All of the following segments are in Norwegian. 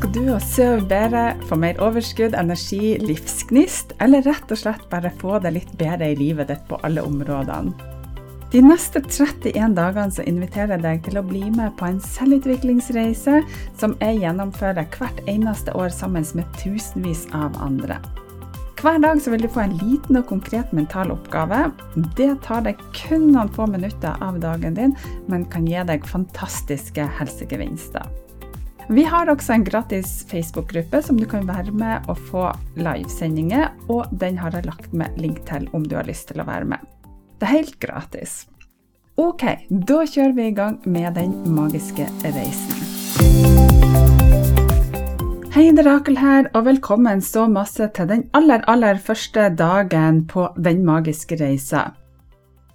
Ønsker du å sove bedre, få mer overskudd, energi, livsgnist, eller rett og slett bare få det litt bedre i livet ditt på alle områdene? De neste 31 dagene så inviterer jeg deg til å bli med på en selvutviklingsreise som jeg gjennomfører hvert eneste år sammen med tusenvis av andre. Hver dag så vil du få en liten og konkret mental oppgave. Det tar deg kun noen få minutter av dagen din, men kan gi deg fantastiske helsegevinster. Vi har også en gratis Facebook-gruppe som du kan være med og få livesendinger, og den har jeg lagt med link til om du har lyst til å være med. Det er helt gratis. Ok, da kjører vi i gang med den magiske reisen. Hei, det er Rakel her, og velkommen så masse til den aller, aller første dagen på Den magiske reisa.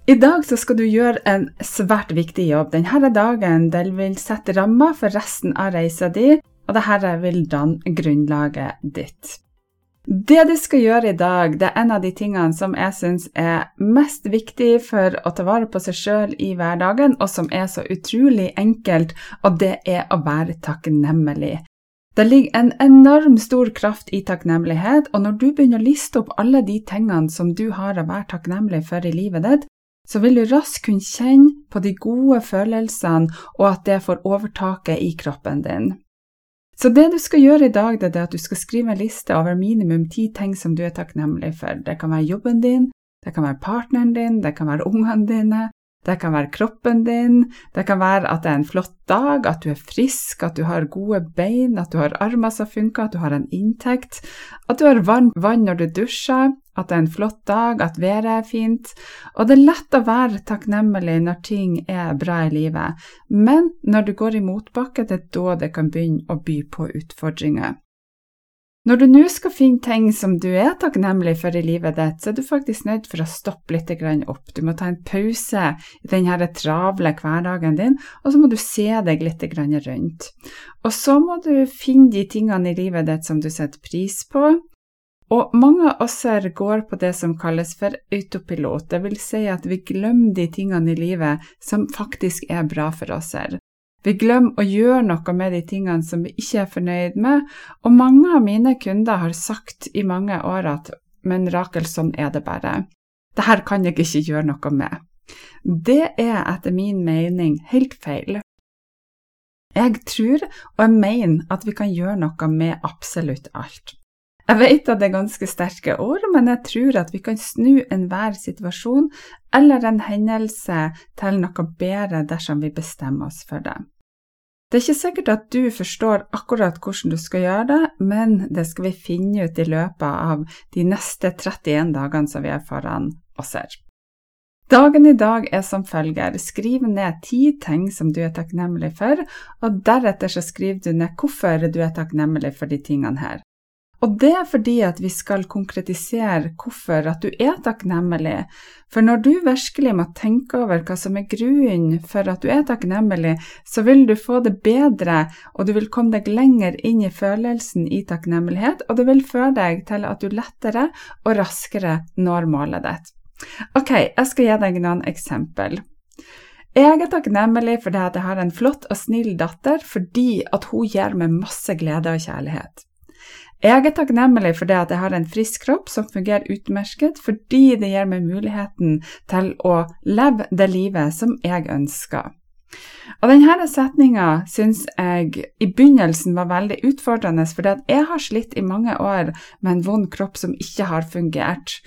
I dag skal du gjøre en svært viktig jobb. Denne dagen vil sette rammer for resten av reisa di, og dette vil danne grunnlaget ditt. Det du skal gjøre i dag, det er en av de tingene som jeg syns er mest viktig for å ta vare på seg sjøl i hverdagen, og som er så utrolig enkelt, og det er å være takknemlig. Det ligger en enorm stor kraft i takknemlighet, og når du begynner å liste opp alle de tingene som du har å være takknemlig for i livet ditt, så vil du raskt kunne kjenne på de gode følelsene, og at det får overtaket i kroppen din. Så det du skal gjøre i dag, det er at du skal skrive en liste over minimum ti ting som du er takknemlig for. Det kan være jobben din, det kan være partneren din, det kan være ungene dine, det kan være kroppen din, det kan være at det er en flott dag, at du er frisk, at du har gode bein, at du har armer som funker, at du har en inntekt, at du har varmt vann når du dusjer, at det er en flott dag, at været er fint. Og det er lett å være takknemlig når ting er bra i livet, men når du går i motbakke, det er da det kan begynne å by på utfordringer. Når du nå skal finne ting som du er takknemlig for i livet ditt, så er du faktisk nødt for å stoppe litt opp. Du må ta en pause i denne travle hverdagen din, og så må du se deg litt rundt. Og så må du finne de tingene i livet ditt som du setter pris på. Og mange av oss her går på det som kalles for autopilot, det vil si at vi glemmer de tingene i livet som faktisk er bra for oss her. Vi glemmer å gjøre noe med de tingene som vi ikke er fornøyd med, og mange av mine kunder har sagt i mange år at men Rakel, sånn er det bare. Det her kan jeg ikke gjøre noe med. Det er etter min mening helt feil. Jeg tror og jeg mener at vi kan gjøre noe med absolutt alt. Jeg vet at det er ganske sterke ord, men jeg tror at vi kan snu enhver situasjon eller en hendelse til noe bedre dersom vi bestemmer oss for det. Det er ikke sikkert at du forstår akkurat hvordan du skal gjøre det, men det skal vi finne ut i løpet av de neste 31 dagene som vi er foran oss her. Dagen i dag er som følger. Skriv ned ti ting som du er takknemlig for, og deretter så skriver du ned hvorfor du er takknemlig for de tingene her. Og det er fordi at vi skal konkretisere hvorfor at du er takknemlig. For når du virkelig må tenke over hva som er grunnen for at du er takknemlig, så vil du få det bedre, og du vil komme deg lenger inn i følelsen i takknemlighet, og det vil føre deg til at du lettere og raskere når målet ditt. Ok, jeg skal gi deg noen eksempel. Jeg er takknemlig for det at jeg har en flott og snill datter fordi at hun gir meg masse glede og kjærlighet. Jeg er takknemlig for det at jeg har en frisk kropp som fungerer utmerket, fordi det gir meg muligheten til å leve det livet som jeg ønsker. Og denne setninga syns jeg i begynnelsen var veldig utfordrende, fordi at jeg har slitt i mange år med en vond kropp som ikke har fungert.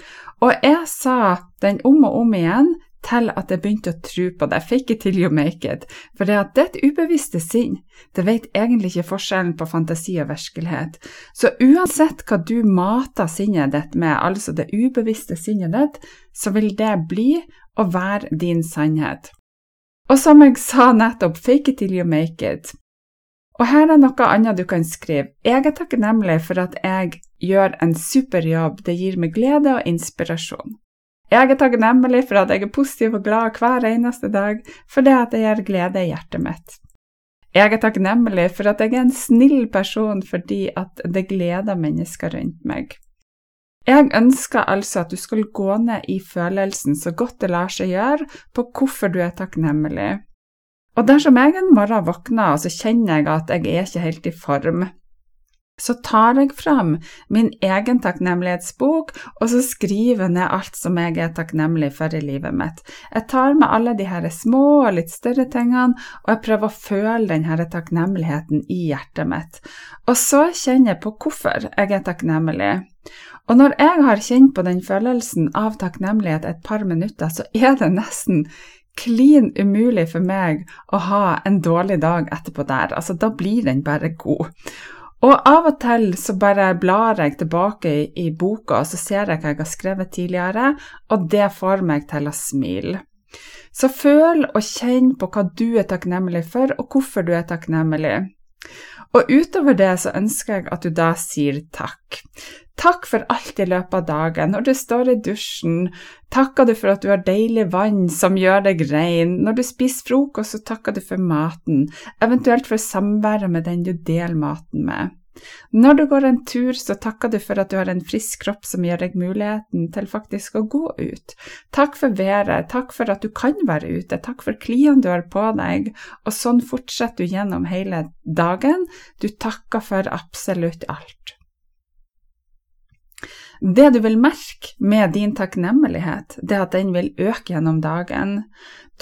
Og jeg sa den om og om igjen til at jeg begynte å tro på det. Fake it till you make it. For det, det er et ubevisste sinn. Det vet egentlig ikke forskjellen på fantasi og virkelighet. Så uansett hva du mater sinnet ditt med, altså det ubevisste sinnet ditt, så vil det bli og være din sannhet. Og som jeg sa nettopp, fake it till you make it. Og her er noe annet du kan skrive. Jeg er takknemlig for at jeg gjør en super jobb, det gir meg glede og inspirasjon. Jeg er takknemlig for at jeg er positiv og glad hver eneste dag, for det at det gir glede i hjertet mitt. Jeg er takknemlig for at jeg er en snill person fordi at det gleder mennesker rundt meg. Jeg ønsker altså at du skal gå ned i følelsen så godt det lar seg gjøre på hvorfor du er takknemlig. Og dersom jeg en morgen våkner og så kjenner jeg at jeg er ikke helt i form, så tar jeg fram min egen takknemlighetsbok, og så skriver jeg ned alt som jeg er takknemlig for i livet mitt. Jeg tar med alle de her små og litt større tingene, og jeg prøver å føle den her takknemligheten i hjertet mitt. Og så kjenner jeg på hvorfor jeg er takknemlig. Og når jeg har kjent på den følelsen av takknemlighet et par minutter, så er det nesten klin umulig for meg å ha en dårlig dag etterpå der. Altså, da blir den bare god. Og av og til så bare blar jeg tilbake i, i boka, og så ser jeg hva jeg har skrevet tidligere, og det får meg til å smile. Så føl og kjenn på hva du er takknemlig for, og hvorfor du er takknemlig. Og utover det så ønsker jeg at du da sier takk. Takk for alt i løpet av dagen. Når du står i dusjen, takker du for at du har deilig vann som gjør deg rein. Når du spiser frokost, så takker du for maten, eventuelt for samværet med den du deler maten med. Når du går en tur, så takker du for at du har en frisk kropp som gir deg muligheten til faktisk å gå ut. Takk for været, takk for at du kan være ute, takk for klærne du har på deg, og sånn fortsetter du gjennom hele dagen. Du takker for absolutt alt. Det du vil merke med din takknemlighet, det er at den vil øke gjennom dagen.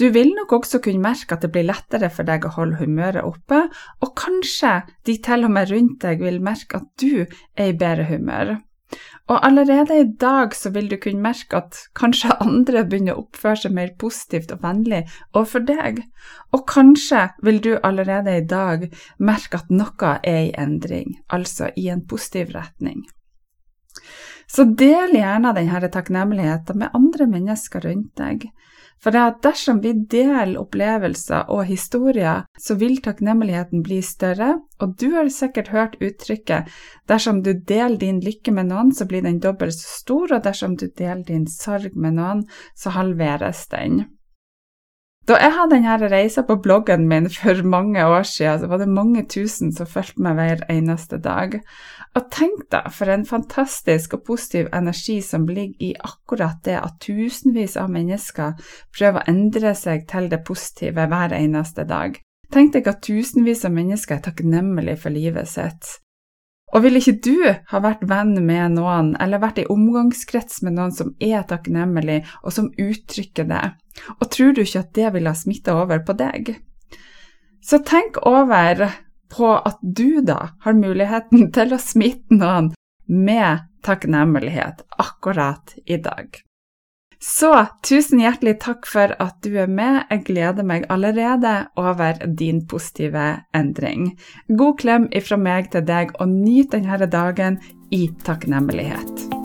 Du vil nok også kunne merke at det blir lettere for deg å holde humøret oppe, og kanskje de til og med rundt deg vil merke at du er i bedre humør. Og allerede i dag så vil du kunne merke at kanskje andre begynner å oppføre seg mer positivt og vennlig overfor deg, og kanskje vil du allerede i dag merke at noe er i endring, altså i en positiv retning. Så del gjerne denne takknemligheten med andre mennesker rundt deg. For dersom vi deler opplevelser og historier, så vil takknemligheten bli større, og du har sikkert hørt uttrykket 'dersom du deler din lykke med noen, så blir den dobbelt så stor', og 'dersom du deler din sorg med noen, så halveres den'. Da jeg hadde denne reisa på bloggen min for mange år siden, så var det mange tusen som fulgte meg hver eneste dag. Og tenk da for en fantastisk og positiv energi som ligger i akkurat det at tusenvis av mennesker prøver å endre seg til det positive hver eneste dag. Tenk deg at tusenvis av mennesker er takknemlige for livet sitt. Og vil ikke du ha vært venn med noen, eller vært i omgangskrets med noen som er takknemlig, og som uttrykker det, og tror du ikke at det ville ha smitta over på deg? Så tenk over på at du da har muligheten til å smitte noen med takknemlighet akkurat i dag. Så tusen hjertelig takk for at du er med. Jeg gleder meg allerede over din positive endring. God klem ifra meg til deg, og nyt denne dagen i takknemlighet.